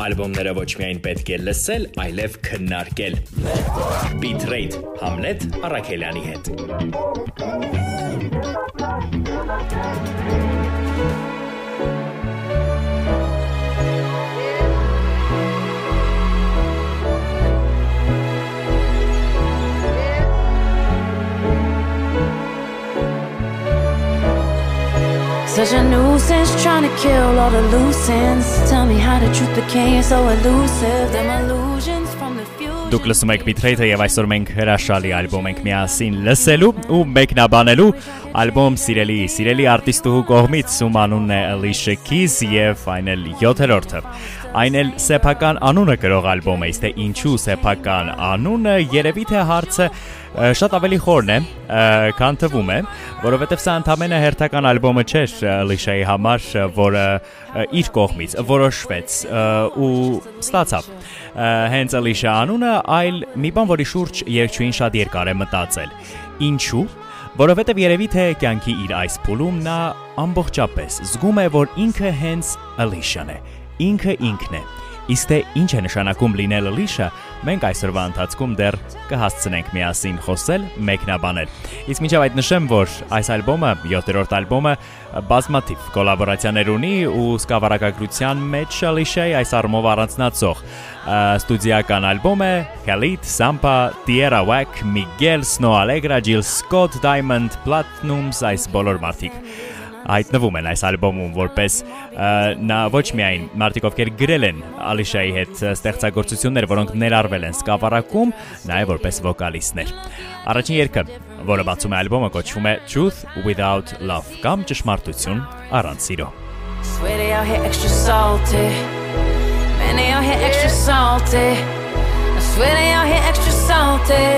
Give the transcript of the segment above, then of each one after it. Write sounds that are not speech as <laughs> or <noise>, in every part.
Ալբոմները ոչ միայն պետք է լսել, այլև քննարկել։ Bitrate Hamlet Արաքելյանի հետ։ Such a nuisance trying to kill all the loose ends. Tell me how the truth became so elusive. Them illusions from the future. Դուք լսում եք Bitrate-ը եւ այսօր մենք հրաշալի ալբոմ ենք միասին լսելու ու մեկնաբանելու ալբոմ սիրելի սիրելի արտիստուհու կողմից ում անունն է Alicia Keys եւ այն էլ 7-րդը այն էլ սեփական անունը գրող ալբոմ է, իսկ թե ինչու սեփական անունը երևի թե հարցը շատ ավելի խորն է, քան թվում է, որովհետև սա ընդամենը հերթական ալբոմը չէր Alicia-ի համար, որը իր կողմից որոշվեց ու ստացավ հենց Alicia անունը, այլ մի բան, որի շուրջ երկչույն շատ երկար է մտածել։ Ինչու՞։ Որովհետև երևի թե կյանքի իր այս փուլում նա ամբողջապես զգում է, որ ինքը հենց Alicia-ն է, ինքը ինքն է։ Իսկ թե ինչ է նշանակում լինել Alicia, մենք այսօրվա ընթացքում դեռ կհասցնենք միասին խոսել, մեկնաբանել։ Իսկ մինչև այդ նշեմ, որ այս ալբոմը, 7-րդ ալբոմը բազմաթիվ կոլաբորացիաներ ունի ու սկավառակագրության մեջ Alicia-ի այս առումով առանձնացող ստուդիական ալբոմ է Khalid, Sampa, Tierra Whack, Miguel, Snow Allegra, Jill Scott, Diamond, Platinums, այս բոլոր մարդիկ հայտնվում են այս ալբոմում որպես նա ոչ միայն մարդիկ ովքեր գրել են Ալիշայի հետ ստեղծագործություններ, որոնք ներառվել են սկավառակում, նաև որպես վոկալիստներ։ Առաջին երգը, որը բացում է ալբոմը, կոչվում է Truth Without Love կամ ճշմարտություն առանց սիրո։ Swear they out here extra salty. Man, they out here extra salty. I swear they out here extra salty.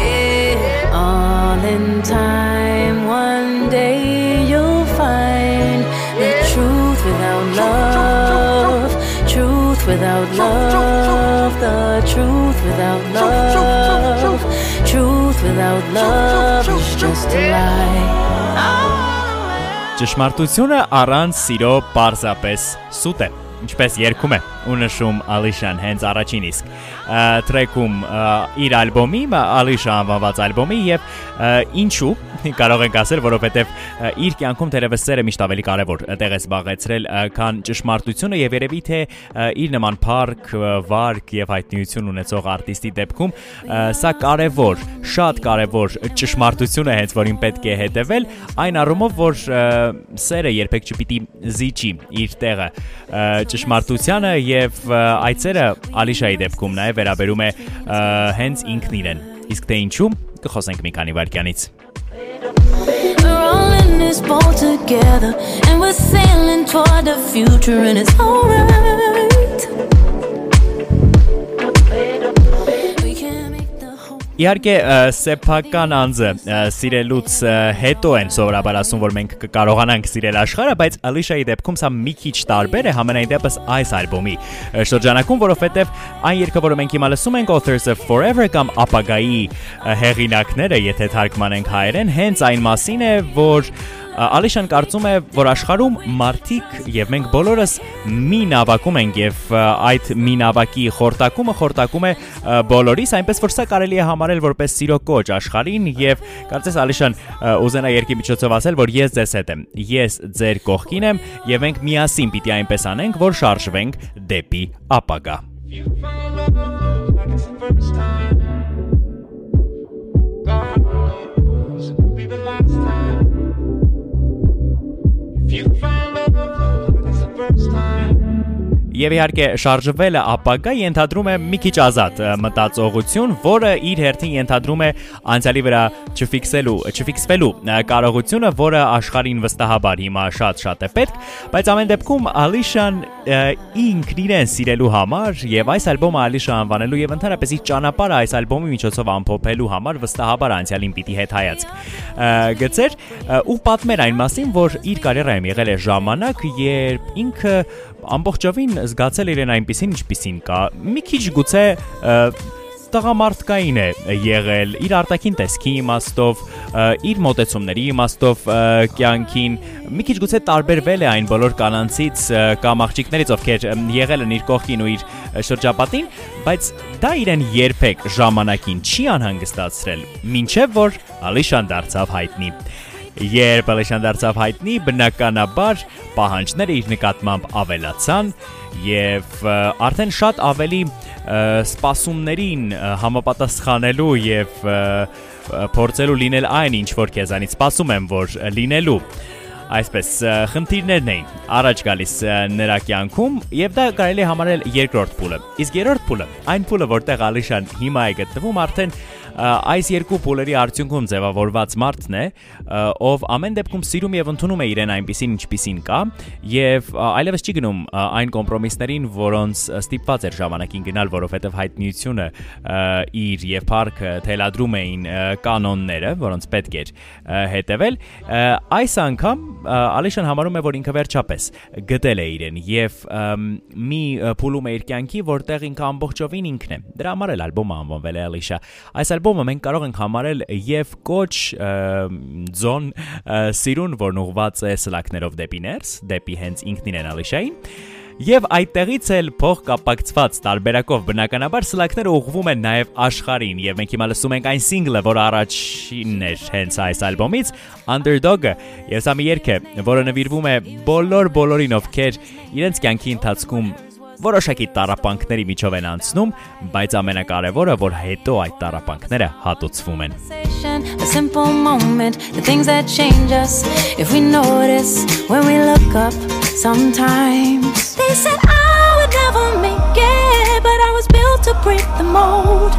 Yeah. All in time, one day without love. The truth without love. Truth without love is just a lie. Ճշմարտությունը առանց սիրո պարզապես սուտ է։ Ինչպես երգում է ու նշում Ալիշան հենց առաջին իսկ տրեքում իր ալբոմի, Ալիշա անվանված ալբոմի եւ ինչու <laughs> կարող ենք ասել, որովհետեւ իր կյանքում թերևս սերը միշտ ավելի կարեւոր տեղ է զբաղեցրել, քան ճշմարտությունը եւ երևի թե իր նման փառք, վարկ եւ հայտնիություն ունեցող արտիստի դեպքում սա կարեւոր, շատ կարեւոր ճշմարտությունը հենց որին պետք է հետևել, այն առումով, որ սերը երբեք չպիտի զիջի իր տեղը ճշմարտությանը եւ ը, այդ սերը Ալիշայի դեպքում նաեւ վերաբերում է հենց ինքն իրեն։ Իսկ թե ինչու կխոսենք մի քանի վայրկյանից։ in this boat together, and we're sailing toward the future, and it's alright. Իհարկե սեփական անձը սիրելուց հետո են սովորաբար ասում, որ մենք կկարողանանք սիրել աշխարհը, բայց Ալիշայի դեպքում սա մի քիչ տարբեր է համենայն դեպս այս ալբոմի շրջանակում, որովհետև այն երգը, որը մենք հիմա լսում ենք Authors of Forever կամ ապագայի հեղինակները, եթե թարգմանենք հայերեն, հենց այն մասին է, որ Ալիշան կարծում է, որ աշխարհում մարդիկ եւ մենք բոլորս մի նավակում ենք եւ այդ մի նավակի խորտակումը խորտակում է բոլորիս, այնպես որ սա կարելի է համարել որպես սիրո կոչ աշխարհին եւ կարծես Ալիշան ուզենա երկի միջոցով ասել, որ ես ձեզ հետ եմ, ես ձեր կողքին եմ եւ մենք միասին պիտի այնպես անենք, որ շարժվենք դեպի ապագա։ You find love like it's the first time. You find love it's the first time. Եվ իհարկե շարժվելը ապագա ենթադրում է մի քիչ ազատ մտածողություն, որը իր հերթին ենթադրում է անցյալի վրա չֆիքսելու, չֆիքսվելու կարողությունը, որը աշխարհին վստահաբար հիմա շատ-շատ է պետք, բայց ամեն դեպքում Ալիշան ինքն իրեն սիրելու համար եւ այս ալբոմը Ալիշա անվանելու եւ ընդհանրապես իր ճանապարհը այս ալբոմի միջոցով ամփոփելու համար վստահաբար անցյալին պիտի հետ հայացք գծեր ու պատմեր այն մասին, որ իր կարիերայում եղել է ժամանակ, երբ ինքը ամբողջովին զգացել իրեն այնպեսին, ինչպեսին կա։ Մի քիչ գուցե տղամարդկային է եղել իր արտաքին տեսքի իմաստով, իր մտածումների իմաստով կյանքին մի քիչ գուցե տարբերվել է այն բոլոր կանանցից կամ աղջիկներից, ովքեր եղել են իր կողքին ու իր շրջապատին, բայց դա իրեն երբեք ժամանակին չի անհանգստացրել, ինչեւ որ Ալիշան դարձավ հայտնի։ Երբ Ալիշան դարձավ հայտնի, բնականաբար պահանջները իր նկատմամբ ավելացան եւ արդեն շատ ավելի սպասումներին համապատասխանելու եւ փորձելու լինել այն, ինչ որ քեզանից սպասում եմ, որ լինելու Այսպես խնդիրներն էին առաջ գալիս նրա կյանքում եւ դա կարելի համարել երկրորդ փուլը։ Իսկ երրորդ փուլը, այն փուլը, որտեղ Ալիշան հիմա է գտնվում, արդեն Այս երկու փուլերի արդյունքում ձևավորված մարդն է, ով ամեն դեպքում սիրում եւ ընդունում է իրեն այնպիսին, ինչպիսին կա, եւ այլևս չի գնում այն կոմպրոմիսներին, որոնց ստիպված էր ժամանակին գնալ, որովհետեւ հայտնիությունը իր եւ парքը թելադրում էին կանոնները, որոնց պետք էր հետևել։ Այս անգամ Ալիշան համարում է, որ ինքը վերջապես գտել է իրեն եւ մի փուլում է իր կյանքի, որտեղ ինքը ամբողջովին ինքն է։ Դրա համար էլ ալբոմը անվանվել է Ալիշա։ Այս ալ ալբոմը մենք կարող ենք համարել եւ կոչ ձոն սիրուն, որն ուղված է սլակներով դեպի ներս, դեպի հենց ինքնին են Ալիշային։ Եվ այդտեղից էլ փող կապակցված տարբերակով բնականաբար սլակները ուղղվում են նաև աշխարհին եւ մենք հիմա լսում ենք այն սինգլը, որը առաջինն էր հենց այս ալբոմից, Underdog-ը, եւ սա մի երգ է, որը նվիրվում է բոլոր բոլորին, ովքեր իրենց կյանքի ընթացքում որոշակի տարապանքների միջով են անցնում, բայց ամենակարևորը, որ հետո այդ տարապանքները հատուցվում են։ a simple moment, the things that change us if we notice when we look up sometimes. They said I would never make it, but I was built to break the mold.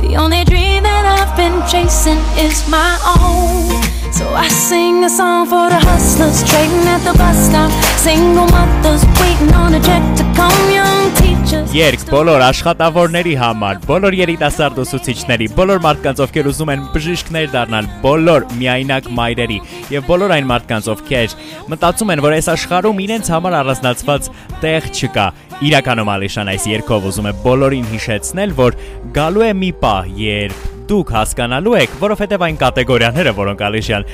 The only dream that I've been chasing is my own. So I sing a song for the hustlers trading at the bus stop, single mothers waiting on a check to come, young. Երգ բոլոր աշխատավորների համար, բոլոր երիտասարդ ուսուցիչների, բոլոր մարդկանց, ովքեր ուզում են բժիշկներ դառնալ, բոլոր միայնակ մայրերի եւ բոլոր այն մարդկանց, ովքեր մտածում են, որ այս աշխարհում իրենց համար առանձնացված տեղ չկա։ Իրականում Ալիշան այս երգով ուզում է բոլորին հիշեցնել, որ գալու է մի պահ, երբ դուք հասկանալու եք, որովհետև այն կատեգորիաները, որոնք Ալիշյան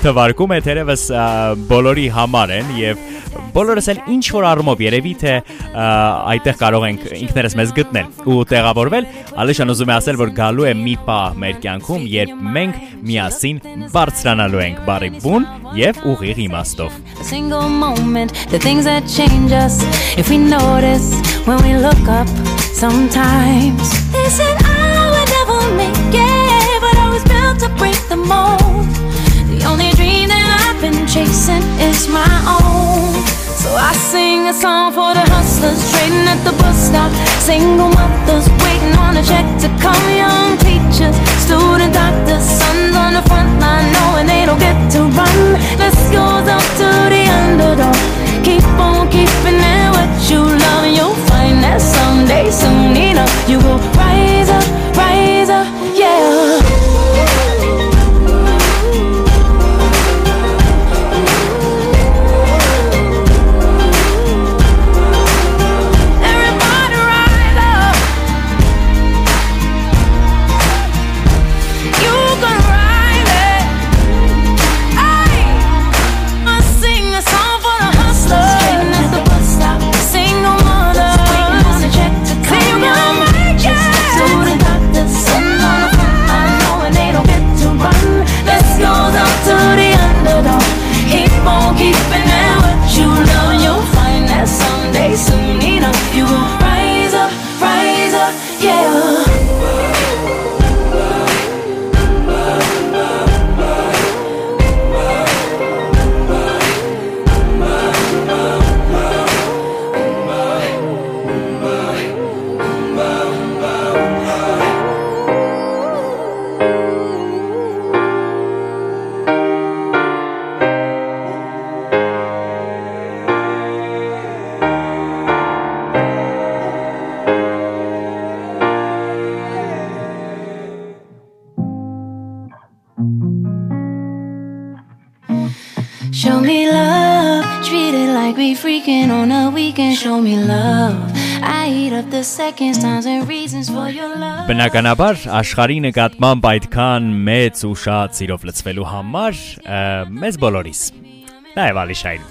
թվարկում է, թերևս բոլորի համար են եւ բոլորս էլ ինչ որ առումով երևի թե այդտեղ կարող ենք ինքներս մեզ գտնել ու տեղավորվել, Ալիշան ուզում է ասել, որ գալու է մի պահ մեր կյանքում, երբ մենք միասին բարձրանալու ենք բարի բուն եւ ուղիղ իմաստով։ single moment, the things that change us if we notice when we look up sometimes. They said I I've been chasing is my own. So I sing a song for the hustlers trading at the bus stop, single mothers waiting on a check to come, young teachers, student doctors, sons on the front line knowing they don't get to run. This goes up to the underdog. Keep on keeping it what you love, you'll find that someday, soon enough, you will rise up, rise up, Show me love, treat it like we freaking on a weekend. Show me love. I eat up the seconds, times, and reasons for your love. Բնականաբար աշխարհի նկատմամբ այդքան մեծ ու շատ սիրով լցվելու համար մեզ բոլորիս նաև Ալիշային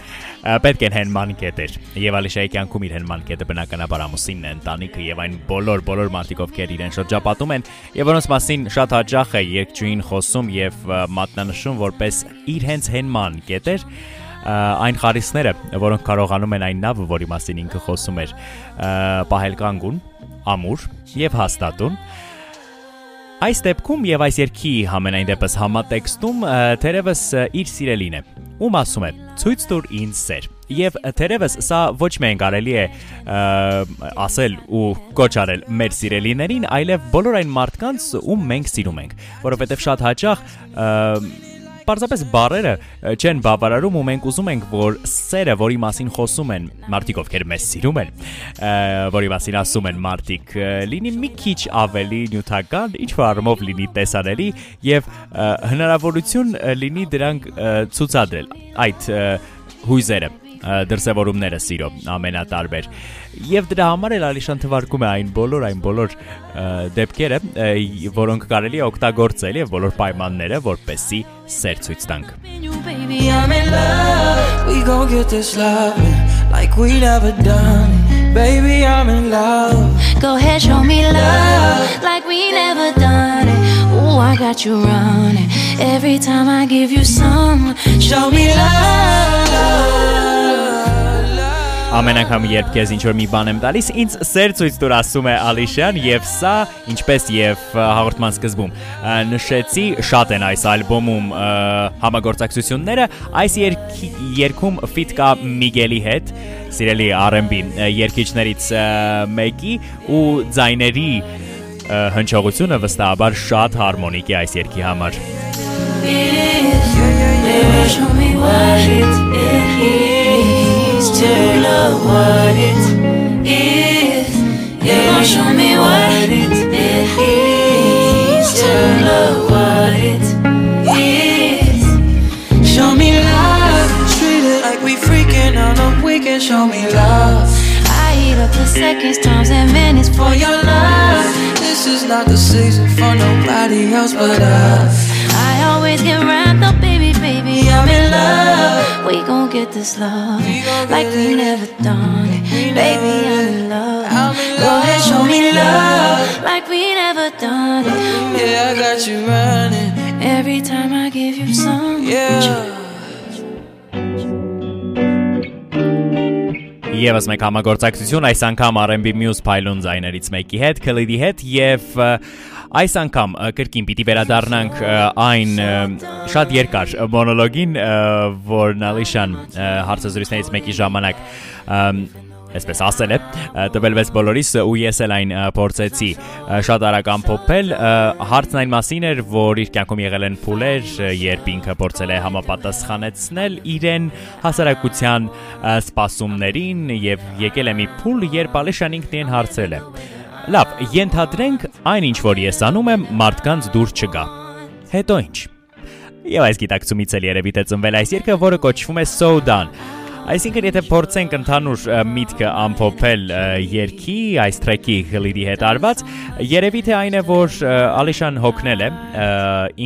պետք են հենման կետեր եւ Ալիշայի կյանքում իր հենման կետը բնականաբար ամուսինն է ընտանիքը եւ այն բոլոր բոլոր մարդիկ ովքեր իրեն շրջապատում են եւ որոնց մասին շատ հաճախ է երկչույն խոսում եւ մատնանշում որպես իր հենց հենման կետեր այն խարիսները, որոնք կարողանում են այն նավը, որի մասին ինքը խոսում էր, պահել կանգուն, ամուր եւ հաստատուն, Այս դեպքում եւ այս երկի համենայն դեպս համատեքստում թերևս իր սիրելին է։ Ում ասում է. «Ցույց տուր ինձ սեր»։ Եվ թերևս սա ոչ միայն կարելի է ասել ու կոչ արել մեր սիրելիներին, այլև բոլոր այն մարդկանց, ում մենք սիրում ենք, որովհետեւ շատ հաճախ ը, Պարզապես բարերը չեն բավարարում ու մենք ուզում ենք, որ սերը, որի մասին խոսում են մարդիկ, ովքեր մեզ սիրում են, որի մասին ասում են մարդիկ, լինի մի քիչ ավելի նյութական, ինչ որ առումով լինի տեսանելի եւ հնարավորություն լինի դրանք ցուցադրել այդ հույզերը դրսևորումները սիրո ամենատարբեր եւ դրա համար էլ Ալիշան թվարկում է այն բոլոր այն բոլոր դեպքերը որոնք կարելի է օգտագործել եւ բոլոր պայմանները որպեսի սեր ցույց տանք In you, baby, I'm in love. We gon' get this loving like we never done. Baby, I'm in love. Go ahead, show me love like we never done it. Ooh, I got you running. Every time I give you some, show me love. Ամեն անգամ երբ քեզ ինչ որ մի բան եմ տալիս, ինձ սեր ցույց տուր ասում է Ալիշան եւ սա ինչպես եւ հաղորդման սկզբում նշեցի շատ են այս ալբոմում համագործակցությունները այս երգում ֆիտ կա Միգելի հետ սիրելի R&B երգիչներից մեկի ու ձայների հնչողությունը վստահաբար շատ հարմոնիկ է այս երգի համար show me what it is to love what it is. Yeah, show me what it is to love what it is. Show me love. Treat it like we freaking on a weekend. Show me love. I eat up the seconds, times, and minutes for your love. This is not the season for nobody else but us. I always get wrapped up, baby, I'm in love. We gon' get this love like we never done it. Baby, I'm in love. Go ahead, show me love like we never done it. Yeah, I got you running. Every time I give you some, Yeah. Եվս մեկ համագործակցություն այս անգամ R&B Muse Pylon ձայներից մեկի հետ, Khalid-ի հետ եւ ը, այս անգամ կրկին պիտի վերադառնանք այն շատ երկար մոնոլոգին, որ Նալիշան հարցազրույցներից մեկի ժամանակ Այսպես ասել է, տվելվեց բոլորիս ու ես էլ այն փորձեցի շատ արագ ամփոփել։ Հարցն այն մասին էր, որ իր կյանքում եղել են փուլեր, երբ ինքը փորձել է համապատասխանեցնել իրեն հասարակության սպասումներին եւ եկել է մի փուլ, երբ Ալեշան ինքն իրեն հարցել է. Լավ, ենթադրենք այն ինչ որ ես անում եմ, մարդկանց դուր չգա։ Հետո ինչ։ Եվ այս գիտակցումից էլ երևի թե ծնվել այս երգը, որը կոչվում է So Done։ Այսինքն եթե փորձենք ընդհանուր միտքը ամփոփել ը, երգի, այս տրեքի հլիդի հետ արված, երևի թե այն է, որ Ալիշան հոգնել է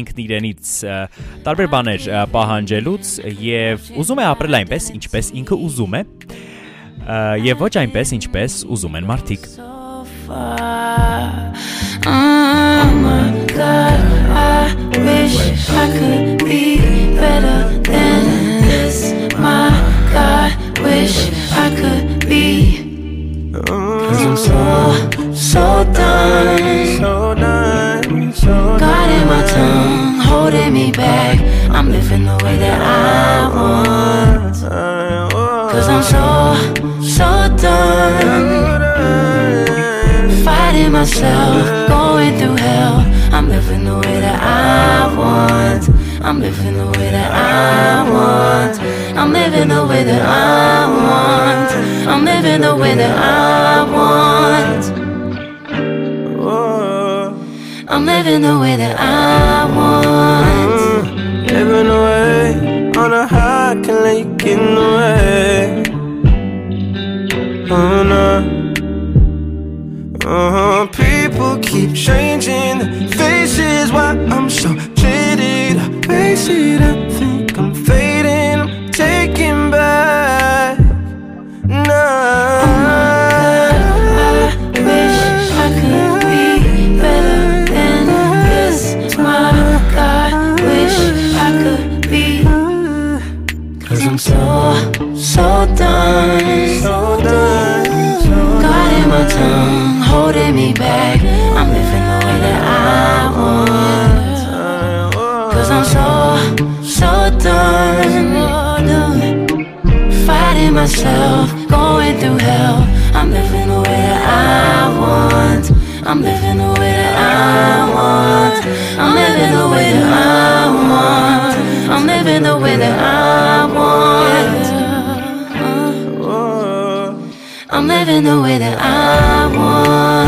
ինքն իրենից տարբեր բաներ պահանջելուց եւ ուզում է ապրել այնպես, ինչպես ինքը ուզում է, եւ ոչ այնպես, ինչպես ուզում են մարդիկ։ far. Oh my God, I wish I could be better than this. My God, wish I could be. Cause I'm so, so done. So done. So God in my tongue, holding me back. I'm living the way that I want. Cause I'm so, so done. Myself, going through hell. I'm living the way that I want. I'm living the way that I want. I'm living the way that I want. I'm living the way that I want. I'm living the way that I want. Mm, living away on a high, can let you get in the way. Oh no, keep changing the faces. Why I'm so jaded, I face it up myself, going through hell. I'm living the way that I want. I'm living the way that I want. I'm living the way that I want. I'm living the way that I want. Uh, I'm living the way that I want.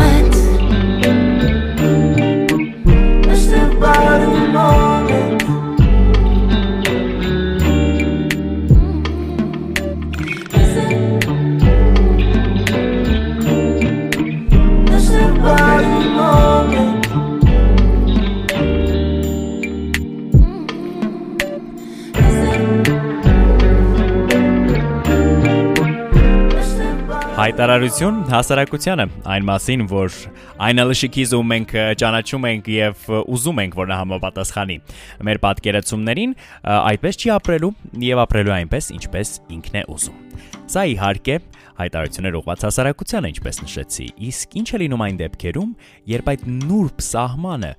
Հայտարարություն հասարակությանը այն մասին, որ այն ըլշիկիզ ու մենք ճանաչում ենք եւ ուզում ենք, որ նա համապատասխանի մեր պատկերացումներին, այդպես չի ապրելու եւ ապրելու այնպես, ինչպես ինքն է ուզում։ Սա իհարկե հայտարարություններ ուղղված հասարակությանը, ինչպես նշեցի, իսկ ինչ է լինում այն դեպքերում, երբ այդ նուրբ սահմանը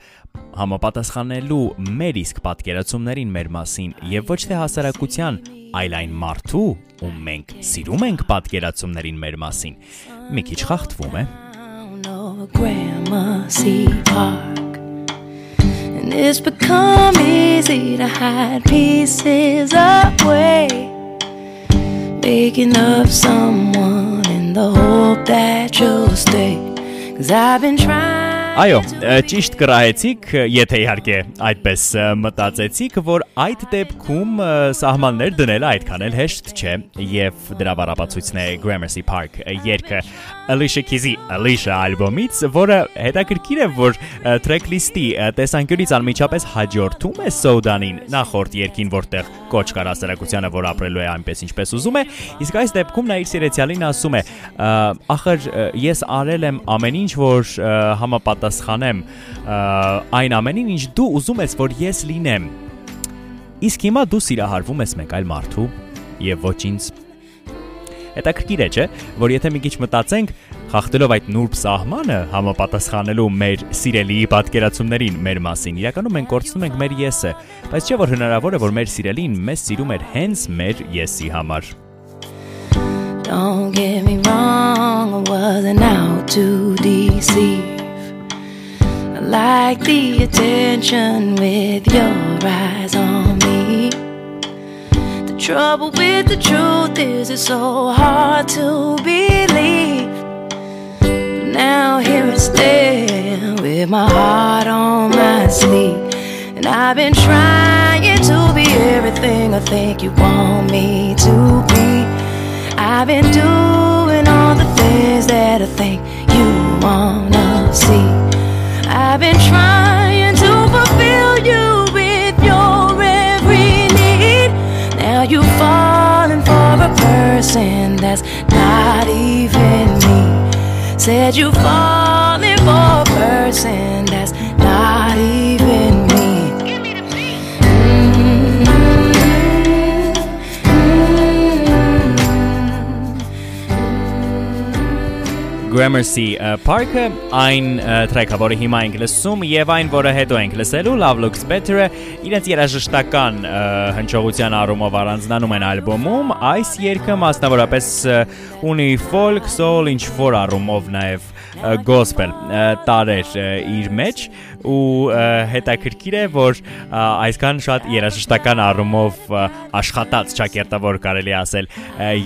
համապատասխանելու մեր իսկ պատկերացումներին մեր մասին եւ ոչ թե հասարակության, այլ այն մարդու, ում մենք սիրում ենք պատկերացումներին մեր մասին, մի քիչ խախտվում է։. And it's become easy to hide pieces away. Making up someone in the hope that you'll stay. Cause I've been trying. Այո, ճիշտ կրահեցիք, ը, եթե իհարկե այդպես մտածեցիք, որ այդ դեպքում սահմաններ դնելը այդքան էլ հեշտ չէ, եւ դրա բառապացույցն է Gramercy Park ը, երգը Alicia Keys-ի Alicia ալբոմից, որը հետաքրքիր է, որ ը, track-list-ի ը, տեսանկյունից անմիջապես հաջորդում է Sodan-ին նախորդ երգին, որտեղ կոչ կար հասարակությանը, որ ապրելու է այնպես ինչպես ուզում է, իսկ այս դեպքում նա իր սիրեցյալին ասում է. «Ա, «Ախր ես արել եմ ամեն ինչ, որ համապատասխանեմ այն ամենին, ինչ դու ուզում ես, որ ես լինեմ»։ Իսկ հիմա դու սիրահարվում ես մեկ այլ մարդու եւ ոչ ինձ։ Հետաքրքիր է, չէ, որ եթե մի քիչ մտածենք, խախտելով այդ նուրբ սահմանը համապատասխանելու մեր սիրելիի պատկերացումներին մեր մասին, իրականում մենք կորցնում ենք մեր եսը, բայց չէ որ հնարավոր է, որ մեր սիրելին մեզ սիրում էր հենց մեր եսի համար։ Don't get me wrong, I wasn't out to deceive. I like the attention with your eyes on me. Trouble with the truth is it's so hard to believe. But now here I stand with my heart on my sleeve. And I've been trying to be everything I think you want me to be. I've been doing all the things that I think you wanna see. I've been trying Now you've fallen for a person that's not even me. Said you've fallen for a person Gramercy Park-ը այն ը, track-ը, որը հիմա ենք լսում եւ այն, որը հետո ենք լսելու Love Looks Better-ը, իրենց երաժշտական հնչողության առումով առանձնանում են ալբոմում։ Այս երգը մասնավորապես ունի folk, soul, ինչ որ առումով նաեւ gospel տարեր իր մեջ ու հետաքրքիր է, որ այսքան շատ երաժշտական առումով աշխատած ճակերտավոր կարելի ասել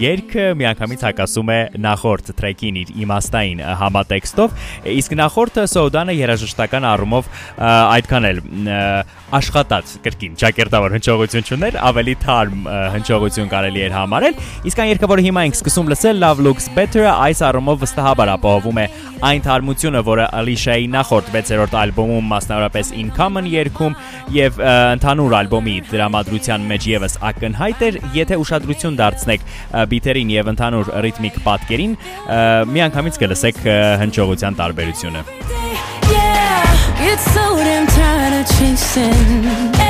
երգը միանգամից հակասում է նախորդ track-ին իր իմաստային համատեքստով, իսկ նախորդը Սոդանը երաժշտական առումով այդքան էլ աշխատած կրկին ճակերտավոր հնչողություն չուներ, ավելի թարմ հնչողություն կարելի էր համարել, իսկ այն երգը, որը հիմա ենք սկսում լսել Love Looks Better-ը այս առումով վստահաբար ապահովում է այն թարմությունը, որը Alicia-ի նախորդ 6-րդ ալբոմում մասնավորապես In Common երգում եւ ընդհանուր ալբոմի դրամատրության մեջ եւս ակնհայտ էր, եթե ուշադրություն դարձնեք բիթերին եւ ընդհանուր ռիթմիկ պատկերին, միանգամից կլսեք հնչողության տարբերությունը։ Yeah, it's so damn tired of chasing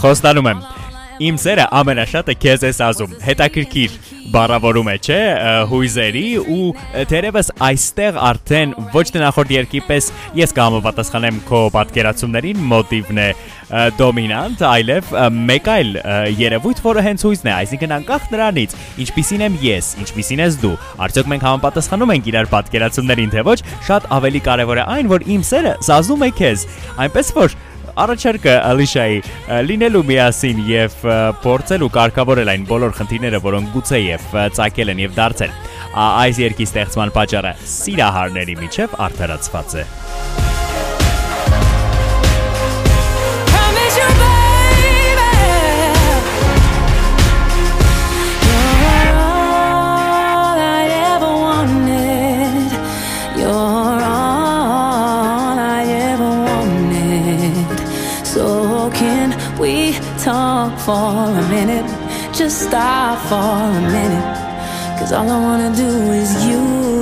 Խոստանում եմ։ Իմ սերը ամենաշատը քեզ է սազում։ Հետաքրքիր բառավորում է, չէ, հույզերի ու թերևս այստեղ արդեն ոչ թե նախորդ երկի պես ես կհամապատասխանեմ քո պատկերացումներին, մոտիվն է դոմինանտ, այլև մեկ այլ երևույթ, որը հենց հույզն է, այսինքն անկախ նրանից, ինչպիսին եմ ես, ինչպիսին ես դու, արդյոք մենք համապատասխանում ենք իրար պատկերացումներին, թե ոչ, շատ ավելի կարևոր է այն, որ իմ սերը սազում է քեզ, այնպես որ Առաջարկը Ալիշայի լինելու միասին եւ ը, փորձելու կարգավորել այն բոլոր խնդիրները, որոնք գուցե եւ ը, ծագել են եւ դարձել այս երկի ստեղծման պատճառը սիրահարների միջև արդարացված է։ Promise for a minute? Just stop for a minute. Cause all I wanna do is you.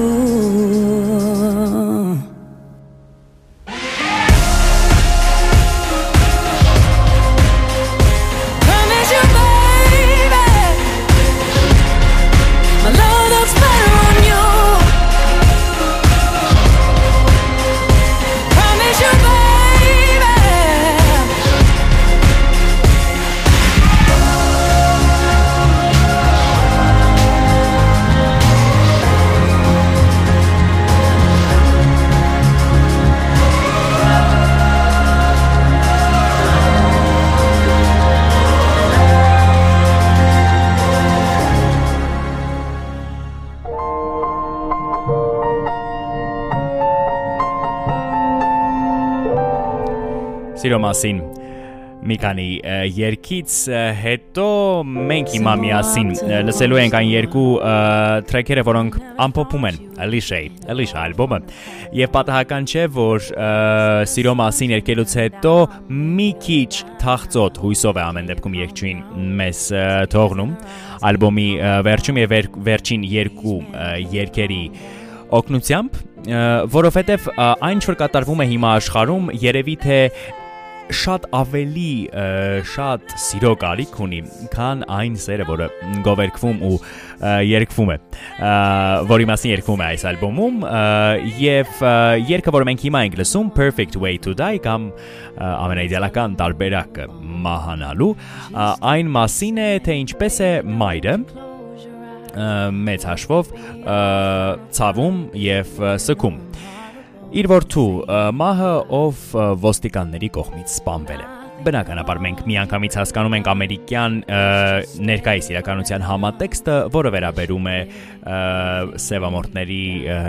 Սիրո մասին մի քանի երկից հետո մենք հիմա միասին լսելու ենք այն երկու ը, թրեքերը, որոնք ամփոփում են Alicia-ի, Alicia ալբոմը։ Եվ պատահական չէ, որ սիրո մասին երկելուց հետո մի քիչ թախծոտ հույսով է ամեն դեպքում երկչույն մեզ թողնում ալբոմի վերջում եւ վեր, վերջին երկու երկերի օգնությամբ, որովհետև այն ինչ որ կատարվում է հիմա աշխարհում, երևի թե շատ ավելի շատ սիրո կարիք ունի, քան այն սերը, որը գովերքվում ու երգվում է, որի մասին երգվում է այս ալբոմում, եւ երգը, որը մենք հիմա ենք լսում, Perfect Way to Die կամ ամենաիդեալական տարբերակը մահանալու, այն մասին է, թե ինչպես է մայրը մեծ հաշվով ցավում եւ սքում։ Իր որդու մահը ով ոստիկանների կողմից սպանվել է։ Բնականաբար մենք միանգամից հասկանում ենք ամերիկյան ներկայիս իրականության համատեքստը, որը վերաբերում է սևամորտների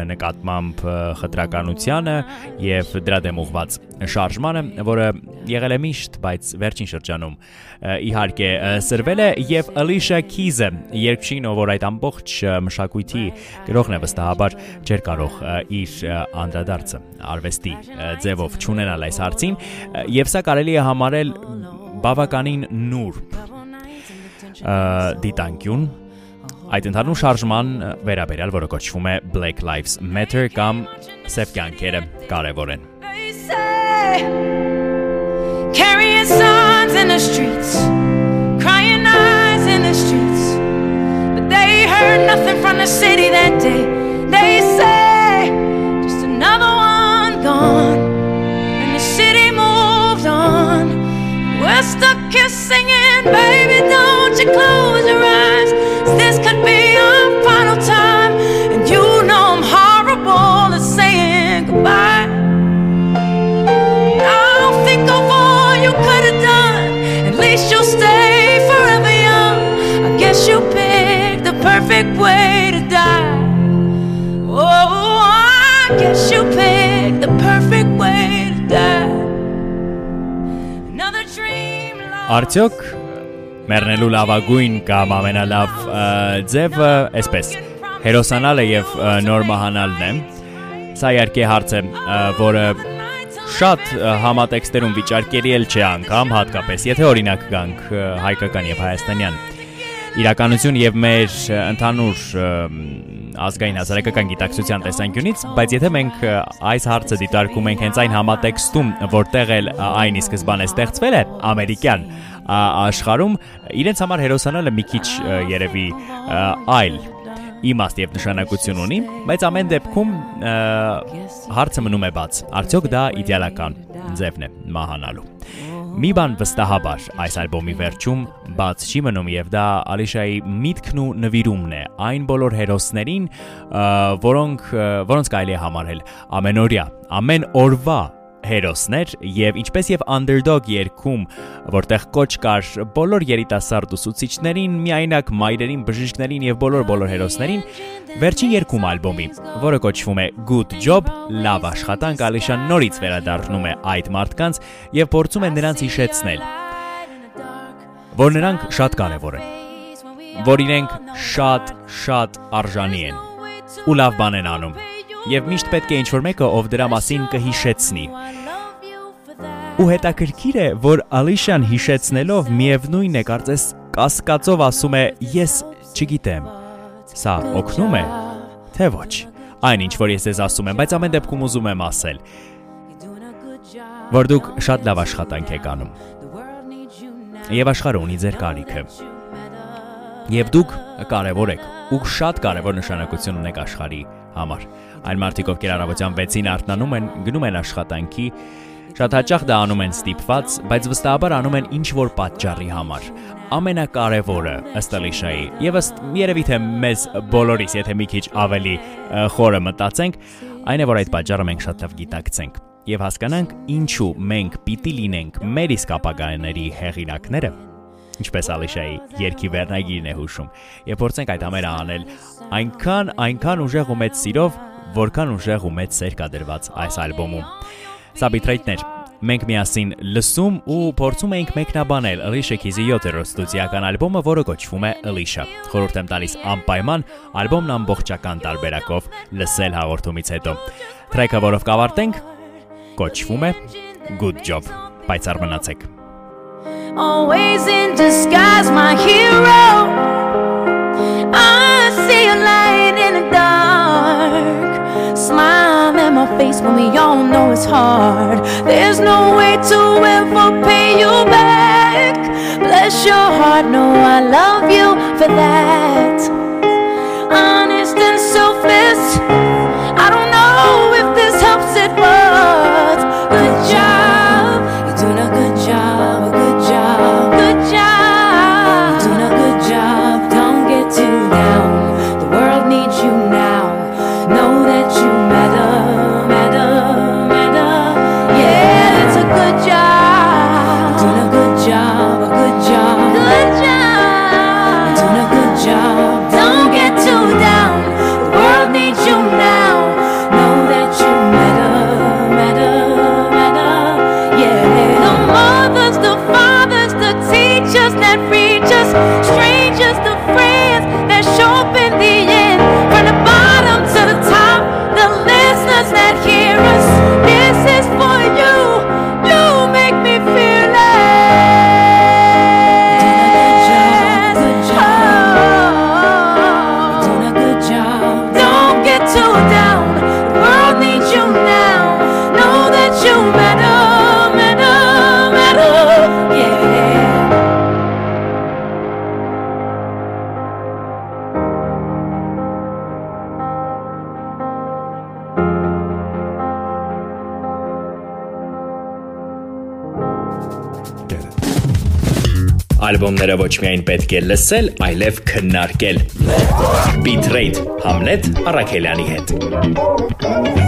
նկատմամբ ը, խտրականությանը եւ դրա դեմ ուղված շարժմանը, որը եղել է միշտ, բայց վերջին շրջանում իհարկե սրվել է եւ Alicia Keys-ը, երկչին, ով որ այդ ամբողջ մշակույթի գրողն է վստահաբար չէր կարող իր անդրադարձը արվեստի ձևով ճանաչել այս հարցին եւ սա կարելի է համարել բավականին նուրբ դիտանկյուն այդ ընդհանուր շարժման ը, վերաբերյալ, որը կոչվում է Black Lives Matter կամ սև կյանքերը կարևոր են։ They say, carrying signs in the streets, crying eyes in the streets. But they heard nothing from the city that day. They say, just another one gone. And the city moved on. We're stuck here singing, baby, don't you close your eyes. Արդյոք մեռնելու լավագույն կամ ամենալավ ձևը այսպես հերոսանալը եւ նոր մահանալն է։ Սա իհարկե հարց է, որը շատ համատեքստերում վիճարկելի էլ չէ անգամ, հատկապես եթե օրինակ գանք հայկական եւ հայաստանյան իրականություն եւ մեր ընդհանուր ազգային հասարակական գիտակցության տեսանկյունից, բայց եթե մենք այս հարցը դիտարկում ենք հենց այն համատեքստում, որտեղ էլ այն ի սկզբանե ստեղծվել է ամերիկյան աշխարհում իրենց համար հերոսանալը մի քիչ երևի այլ իմաստ եւ նշանակություն ունի, բայց ամեն դեպքում հարցը մնում է բաց։ Արդյոք դա իդեալական ձևն է մահանալու։ Մի բան վստահաբար այս ալբոմի վերջում բաց չի մնում եւ դա Ալիշայի միտքն ու նվիրումն է այն բոլոր հերոսներին, որոնք որոնց կարելի է համարել ամենօրյա, ամեն օրվա հերոսներ եւ ինչպես եւ Underdog երգում, որտեղ կոչ կար բոլոր երիտասարդ ուսուցիչներին, միայնակ մայրերին, բժիշկներին եւ բոլոր բոլոր հերոսներին, վերջին երգում ալբոմի, որը կոչվում է Good Job, լավ աշխատանք, Ալիշան նորից վերադառնում է այդ մարդկանց եւ փորձում է նրանց հիշեցնել, որ նրանք շատ կարեւոր են, որ իրենք շատ շատ արժանի են ու լավ բան են անում։ Եվ միշտ պետք է ինչ-որ մեկը, ով դրա մասին կհիշեցնի։ Ու հետաքրքիր է, որ Ալիշան հիշեցնելով միևնույն է, կարծես կասկածով ասում է. «Ես չգիտեմ»։ Սա օգնում է, թե ոչ։ Այն ինչ որ ես ձեզ ասում եմ, բայց ամեն դեպքում ուզում եմ ասել, որ դուք շատ լավ աշխատանք եք անում։ Եվ աշխարհը ունի ձեր կարիքը։ Եվ դուք կարևոր եք ու շատ կարևոր նշանակություն ունեք աշխարհի համար։ Այն մարդիկ, ովքեր առավոտյան 6-ին արթնանում են, գնում են աշխատանքի, շատ հաճախ դա անում են ստիպված, բայց վստահաբար անում են ինչ որ պատճառի համար։ Ամենակարևորը ըստ Ալիշայի եւ ըստ երևի թե մեզ բոլորիս, եթե մի քիչ ավելի խորը մտածենք, այն է որ այդ պատճառը մենք շատ լավ գիտակցենք եւ հասկանանք ինչու մենք պիտի լինենք մեր իսկ ապագաների հեղինակները ինչպես Ալիշայի երկի վերնագիրն է հուշում եւ փորձենք այդ ամենը անել այնքան այնքան ուժեղ ու մեծ սիրով որքան ուժեղ ու մեծ սեր կա դրված այս ալբոմում սա բիթրեյթներ մենք միասին լսում ու փորձում էինք մեկնաբանել Alicia Keys-ի 7-րդ ստուդիական ալբոմը, որը կոչվում է Alicia։ Խորհուրդ եմ տալիս անպայման ալբոմն ամբողջական տարբերակով լսել հաղորդումից հետո։ Թրեքը, որով կավարտենք, կոչվում է Good Job։ Պայծառ մնացեք։ always in disguise, my hero. Face when we all know it's hard. There's no way to ever pay you back. Bless your heart, no, I love you for that. that reaches straight. Ալբոմները ոչ միայն պետք է լսել, այլև քննարկել։ Bitrate. Hamlet. Արաքելյանի հետ։